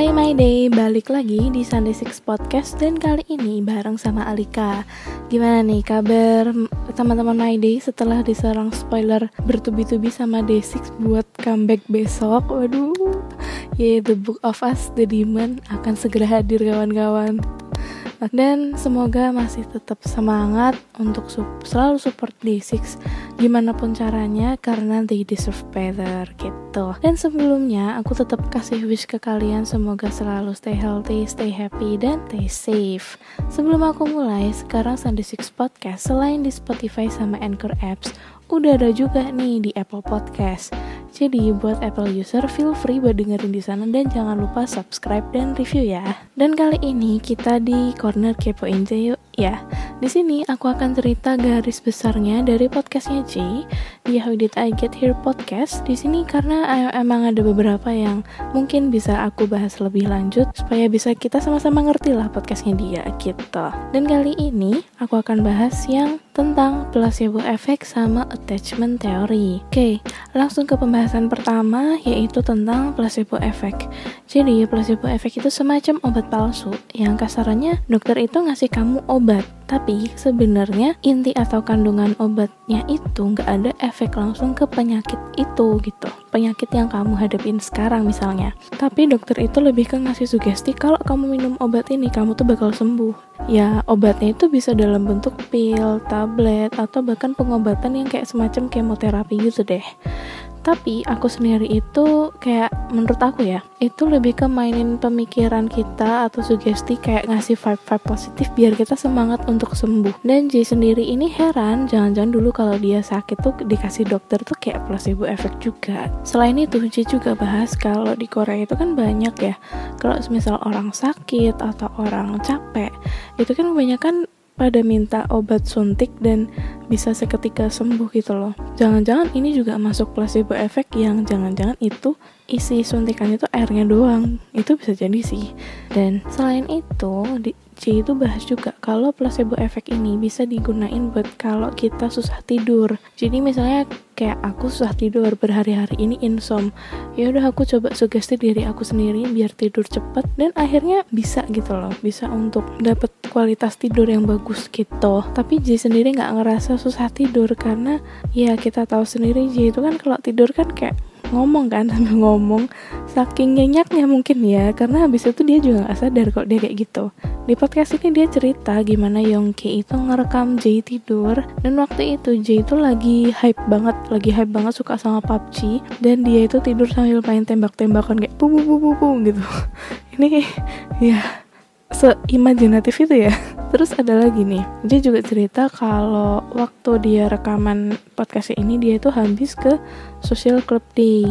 Hai My Day, balik lagi di Sunday Six Podcast dan kali ini bareng sama Alika. Gimana nih kabar teman-teman My Day setelah diserang spoiler bertubi-tubi sama Day6 buat comeback besok? Waduh, yeah, The Book of Us, The Demon akan segera hadir kawan-kawan dan semoga masih tetap semangat untuk su selalu support Day6 gimana pun caranya karena they deserve better gitu. Dan sebelumnya aku tetap kasih wish ke kalian semoga selalu stay healthy, stay happy, dan stay safe. Sebelum aku mulai sekarang Sunday Six Podcast. Selain di Spotify sama Anchor Apps udah ada juga nih di Apple Podcast. Jadi buat Apple user feel free buat dengerin di sana dan jangan lupa subscribe dan review ya. Dan kali ini kita di corner kepoin yuk ya. Di sini aku akan cerita garis besarnya dari podcastnya J di How Did I Get Here podcast. Di sini karena emang ada beberapa yang mungkin bisa aku bahas lebih lanjut supaya bisa kita sama-sama ngerti lah podcastnya dia gitu. Dan kali ini aku akan bahas yang tentang placebo effect sama attachment theory. Oke, langsung ke pembahasan pertama yaitu tentang placebo effect. Jadi placebo effect itu semacam obat palsu yang kasarannya dokter itu ngasih kamu obat tapi sebenarnya inti atau kandungan obatnya itu nggak ada efek langsung ke penyakit itu gitu. Penyakit yang kamu hadapin sekarang misalnya. Tapi dokter itu lebih ke ngasih sugesti kalau kamu minum obat ini kamu tuh bakal sembuh. Ya obatnya itu bisa dalam bentuk pil, tablet, atau bahkan pengobatan yang kayak semacam kemoterapi gitu deh tapi aku sendiri itu kayak menurut aku ya itu lebih ke mainin pemikiran kita atau sugesti kayak ngasih vibe-vibe positif biar kita semangat untuk sembuh. Dan J sendiri ini heran jangan-jangan dulu kalau dia sakit tuh dikasih dokter tuh kayak placebo effect juga. Selain itu J juga bahas kalau di Korea itu kan banyak ya. Kalau misal orang sakit atau orang capek itu kan kebanyakan pada minta obat suntik dan bisa seketika sembuh gitu loh. Jangan-jangan ini juga masuk placebo effect yang jangan-jangan itu isi suntikan itu airnya doang. Itu bisa jadi sih. Dan selain itu di C itu bahas juga kalau placebo effect ini bisa digunain buat kalau kita susah tidur. Jadi misalnya kayak aku susah tidur berhari-hari ini insom. Ya udah aku coba sugesti diri aku sendiri biar tidur cepet dan akhirnya bisa gitu loh. Bisa untuk dapet kualitas tidur yang bagus gitu. Tapi J sendiri nggak ngerasa susah tidur karena ya kita tahu sendiri J itu kan kalau tidur kan kayak ngomong kan sambil ngomong. Saking nyenyaknya mungkin ya karena habis itu dia juga nggak sadar kok dia kayak gitu. Di podcast ini dia cerita gimana Yongki itu ngerekam Jay tidur. Dan waktu itu Jay itu lagi hype banget lagi hype banget suka sama PUBG dan dia itu tidur sambil main tembak-tembakan kayak bu bu bu, bu gitu. Ini ya seimajinatif itu ya. Terus ada lagi nih dia juga cerita kalau waktu dia rekaman podcast ini dia itu habis ke social club day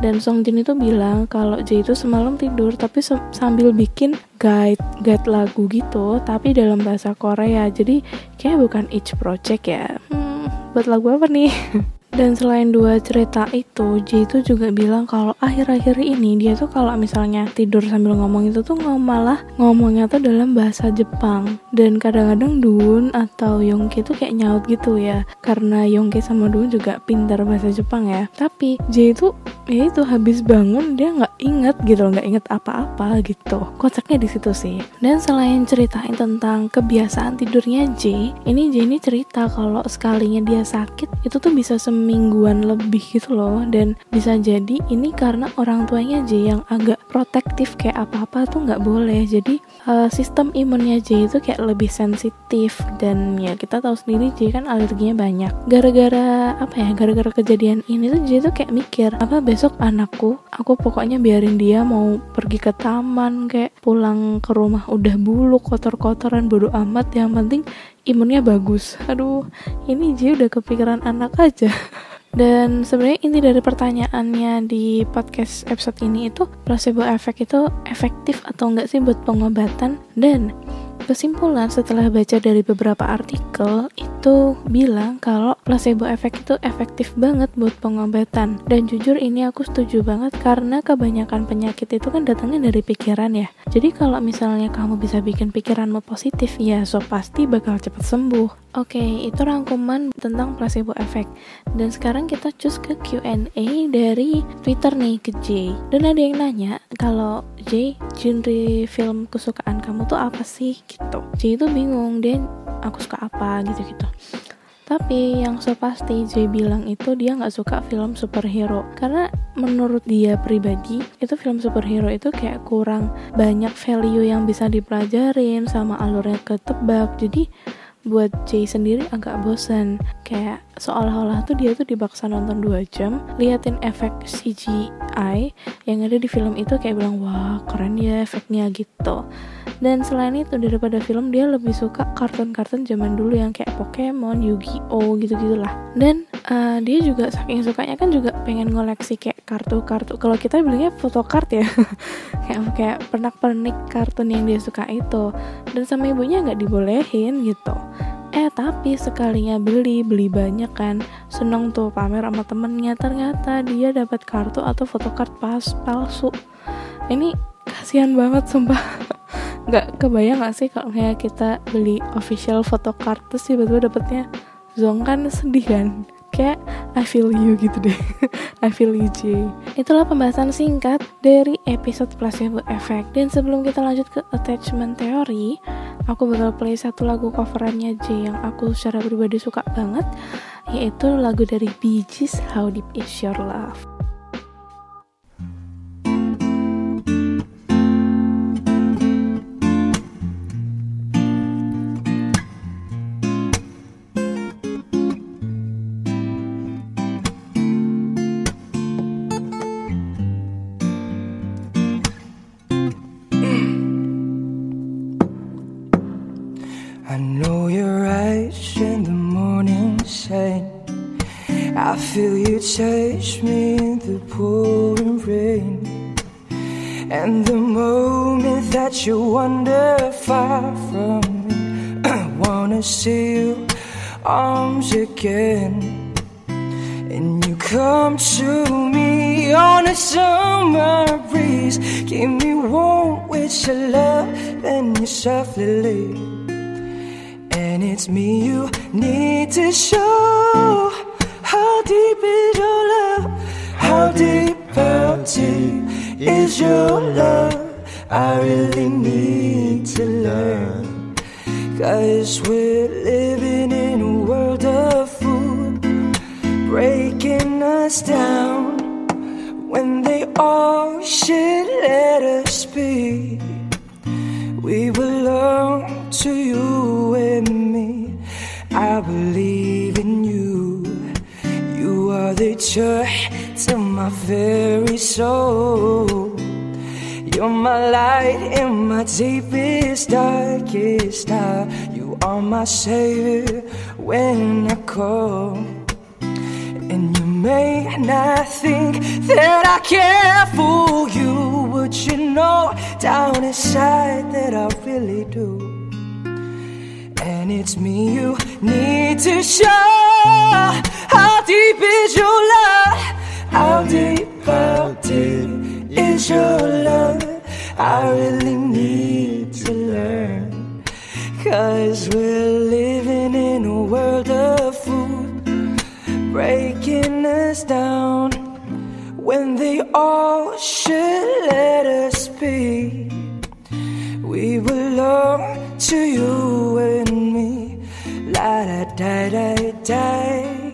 dan Song Jin itu bilang kalau Jay itu semalam tidur tapi sambil bikin guide guide lagu gitu tapi dalam bahasa Korea. Jadi kayak bukan each project ya. Hmm, buat lagu apa nih Dan selain dua cerita itu, J itu juga bilang kalau akhir-akhir ini dia tuh kalau misalnya tidur sambil ngomong itu tuh malah ngomongnya tuh dalam bahasa Jepang. Dan kadang-kadang Dun atau Yongki tuh kayak nyaut gitu ya. Karena Yongki sama Dun juga pintar bahasa Jepang ya. Tapi J itu ya itu habis bangun dia nggak inget gitu nggak inget apa-apa gitu. Kocaknya di situ sih. Dan selain ceritain tentang kebiasaan tidurnya J, ini J ini cerita kalau sekalinya dia sakit itu tuh bisa sem semingguan lebih gitu loh. Dan bisa jadi ini karena orang tuanya J yang agak protektif kayak apa-apa tuh nggak boleh. Jadi uh, sistem imunnya J itu kayak lebih sensitif. Dan ya kita tahu sendiri J kan alerginya banyak. Gara-gara apa ya gara-gara kejadian ini tuh J tuh kayak mikir apa besok anakku aku pokoknya biarin dia mau pergi ke taman kayak pulang ke rumah udah bulu kotor-kotoran bodo amat. Yang penting imunnya bagus. Aduh ini J udah kepikiran anak aja. Dan sebenarnya inti dari pertanyaannya di podcast episode ini itu placebo effect itu efektif atau enggak sih buat pengobatan? Dan Kesimpulan setelah baca dari beberapa artikel itu bilang kalau placebo effect itu efektif banget buat pengobatan. Dan jujur ini aku setuju banget karena kebanyakan penyakit itu kan datangnya dari pikiran ya. Jadi kalau misalnya kamu bisa bikin pikiranmu positif ya so pasti bakal cepat sembuh. Oke, okay, itu rangkuman tentang placebo effect. Dan sekarang kita cus ke Q&A dari Twitter nih ke J. Dan ada yang nanya kalau J, genre film kesukaan kamu tuh apa sih gitu. J itu bingung dia aku suka apa gitu-gitu. Tapi yang so pasti J bilang itu dia nggak suka film superhero karena menurut dia pribadi itu film superhero itu kayak kurang banyak value yang bisa dipelajarin sama alurnya ketebak. Jadi buat Jay sendiri agak bosan kayak seolah-olah tuh dia tuh dibaksa nonton 2 jam liatin efek CGI yang ada di film itu kayak bilang wah keren ya efeknya gitu. Dan selain itu daripada film dia lebih suka kartun-kartun zaman dulu yang kayak Pokemon, Yu-Gi-Oh gitu gitulah dan uh, dia juga saking sukanya kan juga pengen ngoleksi kayak kartu-kartu. Kalau kita bilangnya photocard ya kayak kayak pernak-pernik kartun yang dia suka itu. Dan sama ibunya nggak dibolehin gitu tapi sekalinya beli, beli banyak kan. Seneng tuh pamer sama temennya Ternyata dia dapat kartu atau photocard pas palsu. Ini kasihan banget sumpah. Gak kebayang gak sih kalau kayak kita beli official photocard Terus tiba-tiba dapetnya? Zong kan sedih kan? Kayak I feel you gitu deh. I feel you J. Itulah pembahasan singkat dari episode placebo effect. Dan sebelum kita lanjut ke attachment theory aku bakal play satu lagu coverannya J yang aku secara pribadi suka banget yaitu lagu dari Bee Gees How Deep Is Your Love touch me the pouring rain. And the moment that you wander far from me, I wanna see you arms again. And you come to me on a summer breeze, keep me warm with your love, and you softly leave. And it's me you need to show. How deep is your love? How deep, how deep is your love? I really need to learn. Cause we're living in a world of food, breaking us down. When they all should let us be, we belong to you to my very soul. You're my light in my deepest, darkest hour. You are my savior when I call. And you may not think that I care for you, but you know down inside that I really do. And it's me you need to show. Your love? I really need to learn. Cause we're living in a world of food, breaking us down when they all should let us be. We belong to you and me. La da da da da.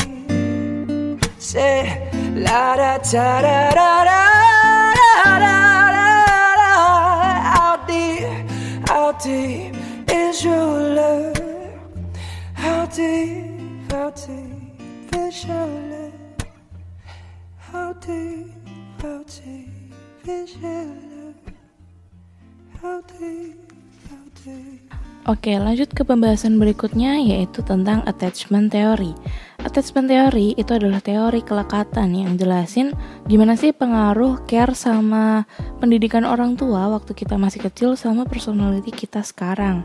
Say la da da da da da Oke, lanjut ke pembahasan berikutnya yaitu tentang attachment theory. attachment theory itu adalah teori kelekatan yang jelasin gimana sih pengaruh care sama pendidikan orang tua waktu kita masih kecil sama personality kita sekarang.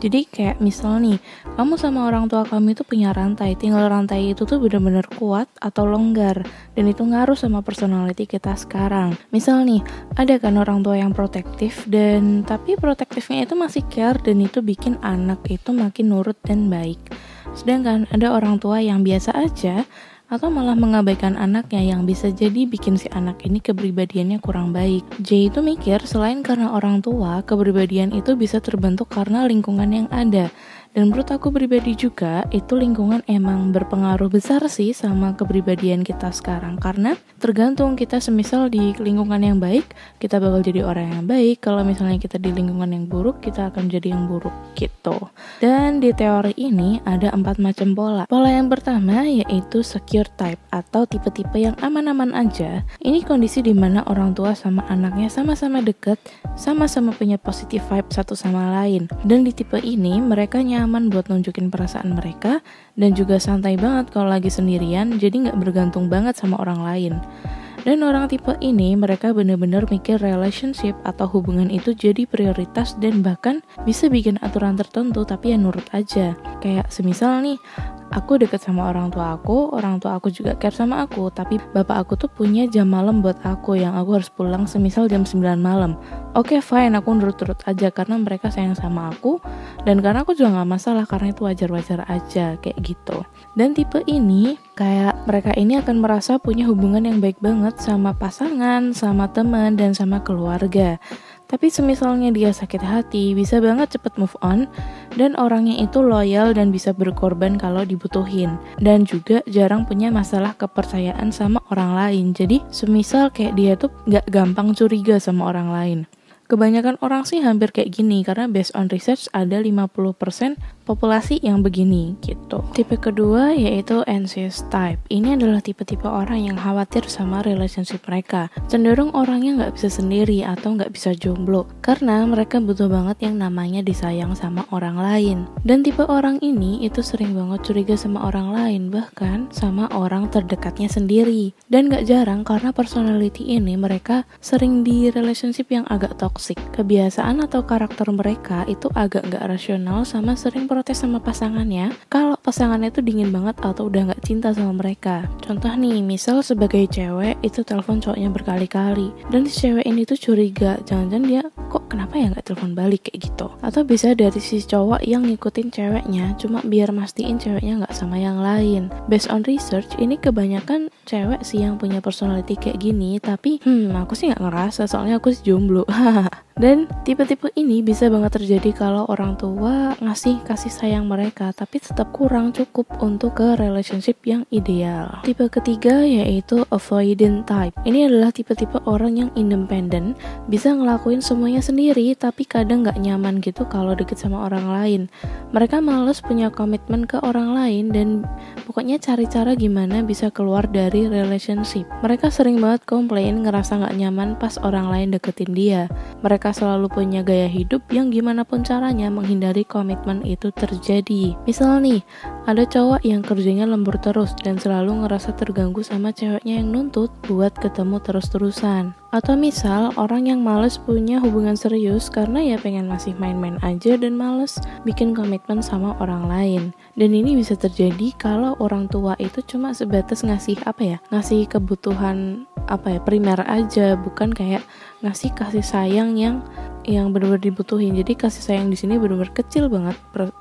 Jadi kayak misal nih, kamu sama orang tua kamu itu punya rantai, tinggal rantai itu tuh bener-bener kuat atau longgar, dan itu ngaruh sama personality kita sekarang. Misal nih, ada kan orang tua yang protektif, dan tapi protektifnya itu masih care, dan itu bikin anak itu makin nurut dan baik. Sedangkan ada orang tua yang biasa aja, atau malah mengabaikan anaknya yang bisa jadi bikin si anak ini kepribadiannya kurang baik. J itu mikir selain karena orang tua, kepribadian itu bisa terbentuk karena lingkungan yang ada. Dan menurut aku pribadi juga, itu lingkungan emang berpengaruh besar sih sama kepribadian kita sekarang. Karena tergantung kita semisal di lingkungan yang baik, kita bakal jadi orang yang baik. Kalau misalnya kita di lingkungan yang buruk, kita akan jadi yang buruk gitu. Dan di teori ini ada empat macam pola. Pola yang pertama yaitu secure type atau tipe-tipe yang aman-aman aja. Ini kondisi di mana orang tua sama anaknya sama-sama deket, sama-sama punya positive vibe satu sama lain. Dan di tipe ini mereka nyaman buat nunjukin perasaan mereka dan juga santai banget kalau lagi sendirian jadi nggak bergantung banget sama orang lain. Dan orang tipe ini mereka bener-bener mikir relationship atau hubungan itu jadi prioritas dan bahkan bisa bikin aturan tertentu tapi ya nurut aja. Kayak semisal nih, aku deket sama orang tua aku, orang tua aku juga care sama aku, tapi bapak aku tuh punya jam malam buat aku yang aku harus pulang semisal jam 9 malam. Oke okay, fine, aku nurut-nurut aja karena mereka sayang sama aku dan karena aku juga gak masalah karena itu wajar-wajar aja kayak gitu. Dan tipe ini kayak mereka ini akan merasa punya hubungan yang baik banget sama pasangan, sama teman, dan sama keluarga. Tapi semisalnya dia sakit hati, bisa banget cepet move on, dan orangnya itu loyal dan bisa berkorban kalau dibutuhin. Dan juga jarang punya masalah kepercayaan sama orang lain. Jadi semisal kayak dia tuh gak gampang curiga sama orang lain. Kebanyakan orang sih hampir kayak gini karena based on research ada 50% populasi yang begini gitu. Tipe kedua yaitu anxious type. Ini adalah tipe-tipe orang yang khawatir sama relationship mereka. Cenderung orangnya nggak bisa sendiri atau nggak bisa jomblo karena mereka butuh banget yang namanya disayang sama orang lain. Dan tipe orang ini itu sering banget curiga sama orang lain bahkan sama orang terdekatnya sendiri. Dan nggak jarang karena personality ini mereka sering di relationship yang agak toxic toksik. Kebiasaan atau karakter mereka itu agak gak rasional sama sering protes sama pasangannya kalau pasangannya itu dingin banget atau udah gak cinta sama mereka. Contoh nih, misal sebagai cewek itu telepon cowoknya berkali-kali dan si cewek ini tuh curiga, jangan-jangan dia kenapa ya gak telepon balik kayak gitu. Atau bisa dari si cowok yang ngikutin ceweknya cuma biar mastiin ceweknya gak sama yang lain. Based on research, ini kebanyakan cewek sih yang punya personality kayak gini, tapi hmm aku sih gak ngerasa soalnya aku jomblo. Dan tipe-tipe ini bisa banget terjadi kalau orang tua ngasih kasih sayang mereka tapi tetap kurang cukup untuk ke relationship yang ideal. Tipe ketiga yaitu avoidant type. Ini adalah tipe-tipe orang yang independen, bisa ngelakuin semuanya sendiri tapi kadang nggak nyaman gitu kalau deket sama orang lain. Mereka males punya komitmen ke orang lain dan pokoknya cari cara gimana bisa keluar dari relationship. Mereka sering banget komplain ngerasa nggak nyaman pas orang lain deketin dia. Mereka selalu punya gaya hidup yang gimana pun caranya menghindari komitmen itu terjadi. Misal nih, ada cowok yang kerjanya lembur terus dan selalu ngerasa terganggu sama ceweknya yang nuntut buat ketemu terus-terusan. Atau misal orang yang males punya hubungan serius karena ya pengen masih main-main aja dan males bikin komitmen sama orang lain. Dan ini bisa terjadi kalau orang tua itu cuma sebatas ngasih apa ya, ngasih kebutuhan apa ya primer aja, bukan kayak ngasih kasih sayang yang yang benar-benar dibutuhin. Jadi kasih sayang di sini benar-benar kecil banget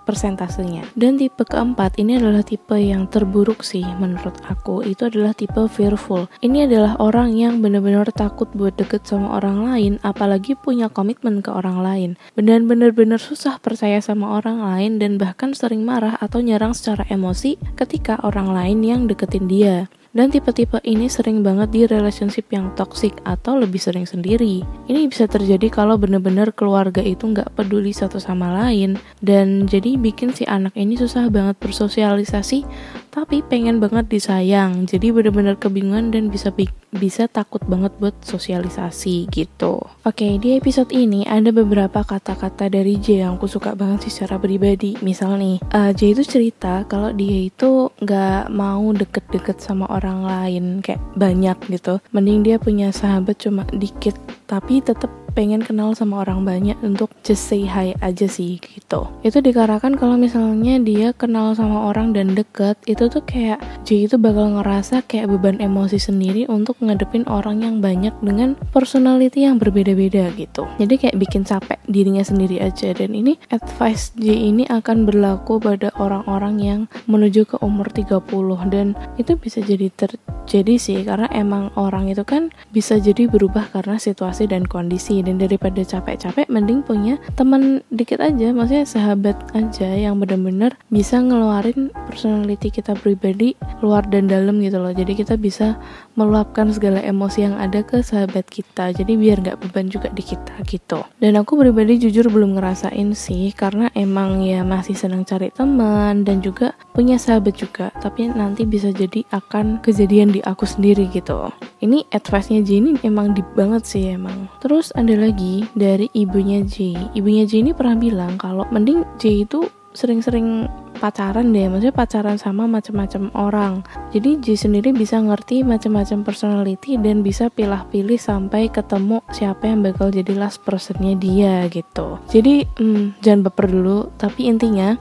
persentasenya. Dan tipe keempat ini adalah tipe yang terburuk sih menurut aku. Itu adalah tipe fearful. Ini adalah orang yang benar-benar takut buat deket sama orang lain, apalagi punya komitmen ke orang lain. Benar-benar benar susah percaya sama orang lain dan bahkan sering marah atau nyerang secara emosi ketika orang lain yang deketin dia. Dan tipe-tipe ini sering banget di relationship yang toxic atau lebih sering sendiri. Ini bisa terjadi kalau bener-bener keluarga itu nggak peduli satu sama lain dan jadi bikin si anak ini susah banget bersosialisasi tapi pengen banget disayang. Jadi bener-bener kebingungan dan bisa bisa takut banget buat sosialisasi gitu. Oke di episode ini ada beberapa kata-kata dari J yang aku suka banget sih secara pribadi. Misal nih uh, J itu cerita kalau dia itu nggak mau deket-deket sama orang lain kayak banyak gitu. Mending dia punya sahabat cuma dikit tapi tetap pengen kenal sama orang banyak untuk just say hi aja sih gitu. Itu dikarenakan kalau misalnya dia kenal sama orang dan deket itu tuh kayak J itu bakal ngerasa kayak beban emosi sendiri untuk ngadepin orang yang banyak dengan personality yang berbeda-beda gitu. Jadi kayak bikin capek dirinya sendiri aja. Dan ini advice J ini akan berlaku pada orang-orang yang menuju ke umur 30 dan itu bisa jadi terjadi sih karena emang orang itu kan bisa jadi berubah karena situasi dan kondisi. Dan daripada capek-capek mending punya teman dikit aja maksudnya sahabat aja yang bener-bener bisa ngeluarin personality kita pribadi luar dan dalam gitu loh. Jadi kita bisa meluapkan segala emosi yang ada ke sahabat kita. Jadi biar nggak beban juga di kita gitu. Dan aku pribadi jujur belum ngerasain sih karena emang ya masih senang cari teman dan juga punya sahabat juga. Tapi nanti bisa jadi akan kejadian di aku sendiri gitu. Ini advice-nya Jenny emang deep banget sih emang. Terus ada lagi dari ibunya J. Ibunya J ini pernah bilang kalau mending J itu sering-sering pacaran deh, maksudnya pacaran sama macam-macam orang. Jadi J sendiri bisa ngerti macam-macam personality dan bisa pilih-pilih sampai ketemu siapa yang bakal jadi last personnya dia gitu. Jadi hmm, jangan baper dulu, tapi intinya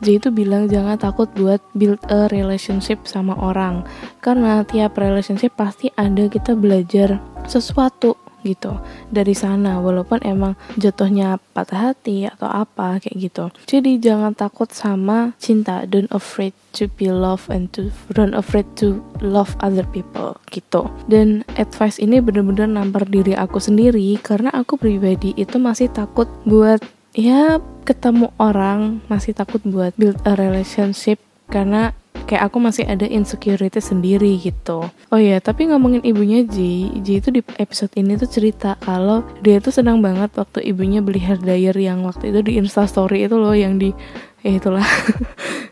J itu bilang jangan takut buat build a relationship sama orang karena tiap relationship pasti ada kita belajar sesuatu gitu dari sana. Walaupun emang jatuhnya patah hati atau apa kayak gitu. Jadi jangan takut sama cinta. Don't afraid to be loved and to don't afraid to love other people gitu. Dan advice ini bener-bener nampar diri aku sendiri karena aku pribadi itu masih takut buat ya ketemu orang masih takut buat build a relationship. Karena kayak aku masih ada insecurity sendiri gitu. Oh ya tapi ngomongin ibunya Ji. Ji itu di episode ini tuh cerita kalau dia tuh senang banget waktu ibunya beli hair dryer yang waktu itu di instastory itu loh yang di eh itulah.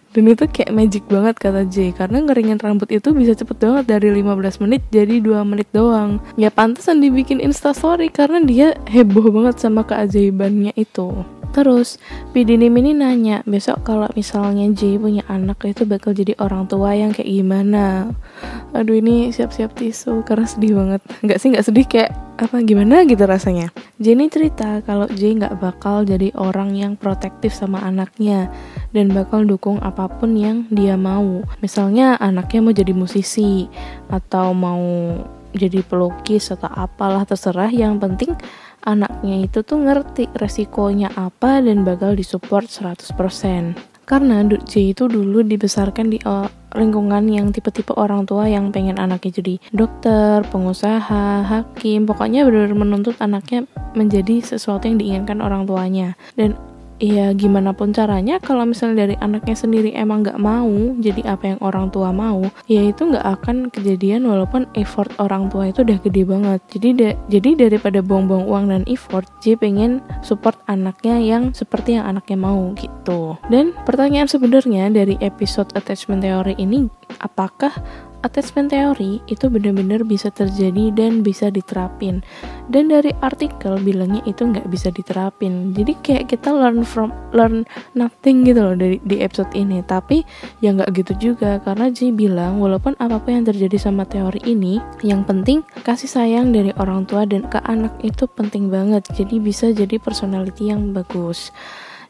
Dan itu kayak magic banget kata J karena ngeringin rambut itu bisa cepet banget dari 15 menit jadi 2 menit doang. Ya pantesan dibikin instastory karena dia heboh banget sama keajaibannya itu Terus, Pidinim ini nanya, besok kalau misalnya J punya anak itu bakal jadi orang tua yang kayak gimana? Aduh ini siap-siap tisu karena sedih banget. Nggak sih nggak sedih kayak apa gimana gitu rasanya. J ini cerita kalau J nggak bakal jadi orang yang protektif sama anaknya dan bakal dukung apa pun yang dia mau. Misalnya anaknya mau jadi musisi atau mau jadi pelukis atau apalah terserah yang penting anaknya itu tuh ngerti resikonya apa dan bakal disupport 100%. Karena J itu dulu dibesarkan di uh, lingkungan yang tipe-tipe orang tua yang pengen anaknya jadi dokter, pengusaha, hakim, pokoknya benar-benar menuntut anaknya menjadi sesuatu yang diinginkan orang tuanya. Dan ya gimana pun caranya kalau misalnya dari anaknya sendiri emang nggak mau jadi apa yang orang tua mau ya itu nggak akan kejadian walaupun effort orang tua itu udah gede banget. Jadi da jadi daripada buang-buang uang dan effort J pengen support anaknya yang seperti yang anaknya mau gitu. Dan pertanyaan sebenarnya dari episode attachment theory ini apakah attachment theory itu benar-benar bisa terjadi dan bisa diterapin. Dan dari artikel bilangnya itu nggak bisa diterapin. Jadi kayak kita learn from learn nothing gitu loh dari di episode ini. Tapi ya nggak gitu juga karena Ji bilang walaupun apa pun yang terjadi sama teori ini yang penting kasih sayang dari orang tua dan ke anak itu penting banget. Jadi bisa jadi personality yang bagus.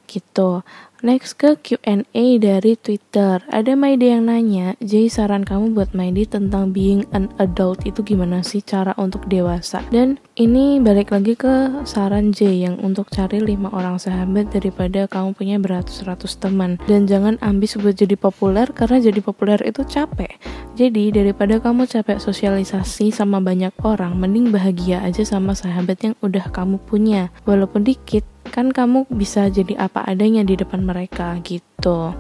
Gitu Next ke Q&A dari Twitter. Ada Maide yang nanya, Jay saran kamu buat Maide tentang being an adult itu gimana sih cara untuk dewasa? Dan ini balik lagi ke saran Jay yang untuk cari lima orang sahabat daripada kamu punya beratus-ratus teman. Dan jangan ambis buat jadi populer karena jadi populer itu capek. Jadi daripada kamu capek sosialisasi sama banyak orang, mending bahagia aja sama sahabat yang udah kamu punya. Walaupun dikit, kan kamu bisa jadi apa adanya di depan mereka gitu.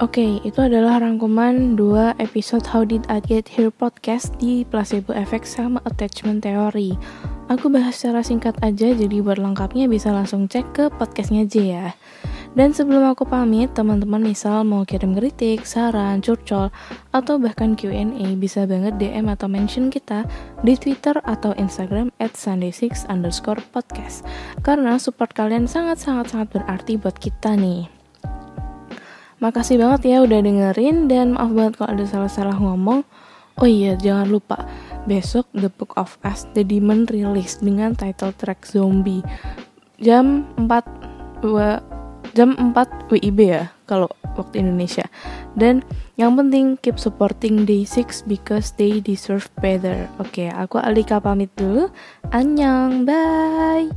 Oke, okay, itu adalah rangkuman dua episode How Did I Get Here podcast di Placebo Effect sama Attachment Theory. Aku bahas secara singkat aja, jadi buat lengkapnya bisa langsung cek ke podcastnya aja ya. Dan sebelum aku pamit, teman-teman misal mau kirim kritik, saran, curcol, atau bahkan Q&A bisa banget DM atau mention kita di Twitter atau Instagram at sunday6 underscore podcast. Karena support kalian sangat-sangat-sangat berarti buat kita nih. Makasih banget ya udah dengerin dan maaf banget kalau ada salah-salah ngomong. Oh iya, jangan lupa besok The Book of Us The Demon rilis dengan title track Zombie jam 4 2 jam 4 WIB ya kalau waktu Indonesia. Dan yang penting keep supporting Day6 because they deserve better. Oke, aku Alika pamit dulu. Annyeong, bye.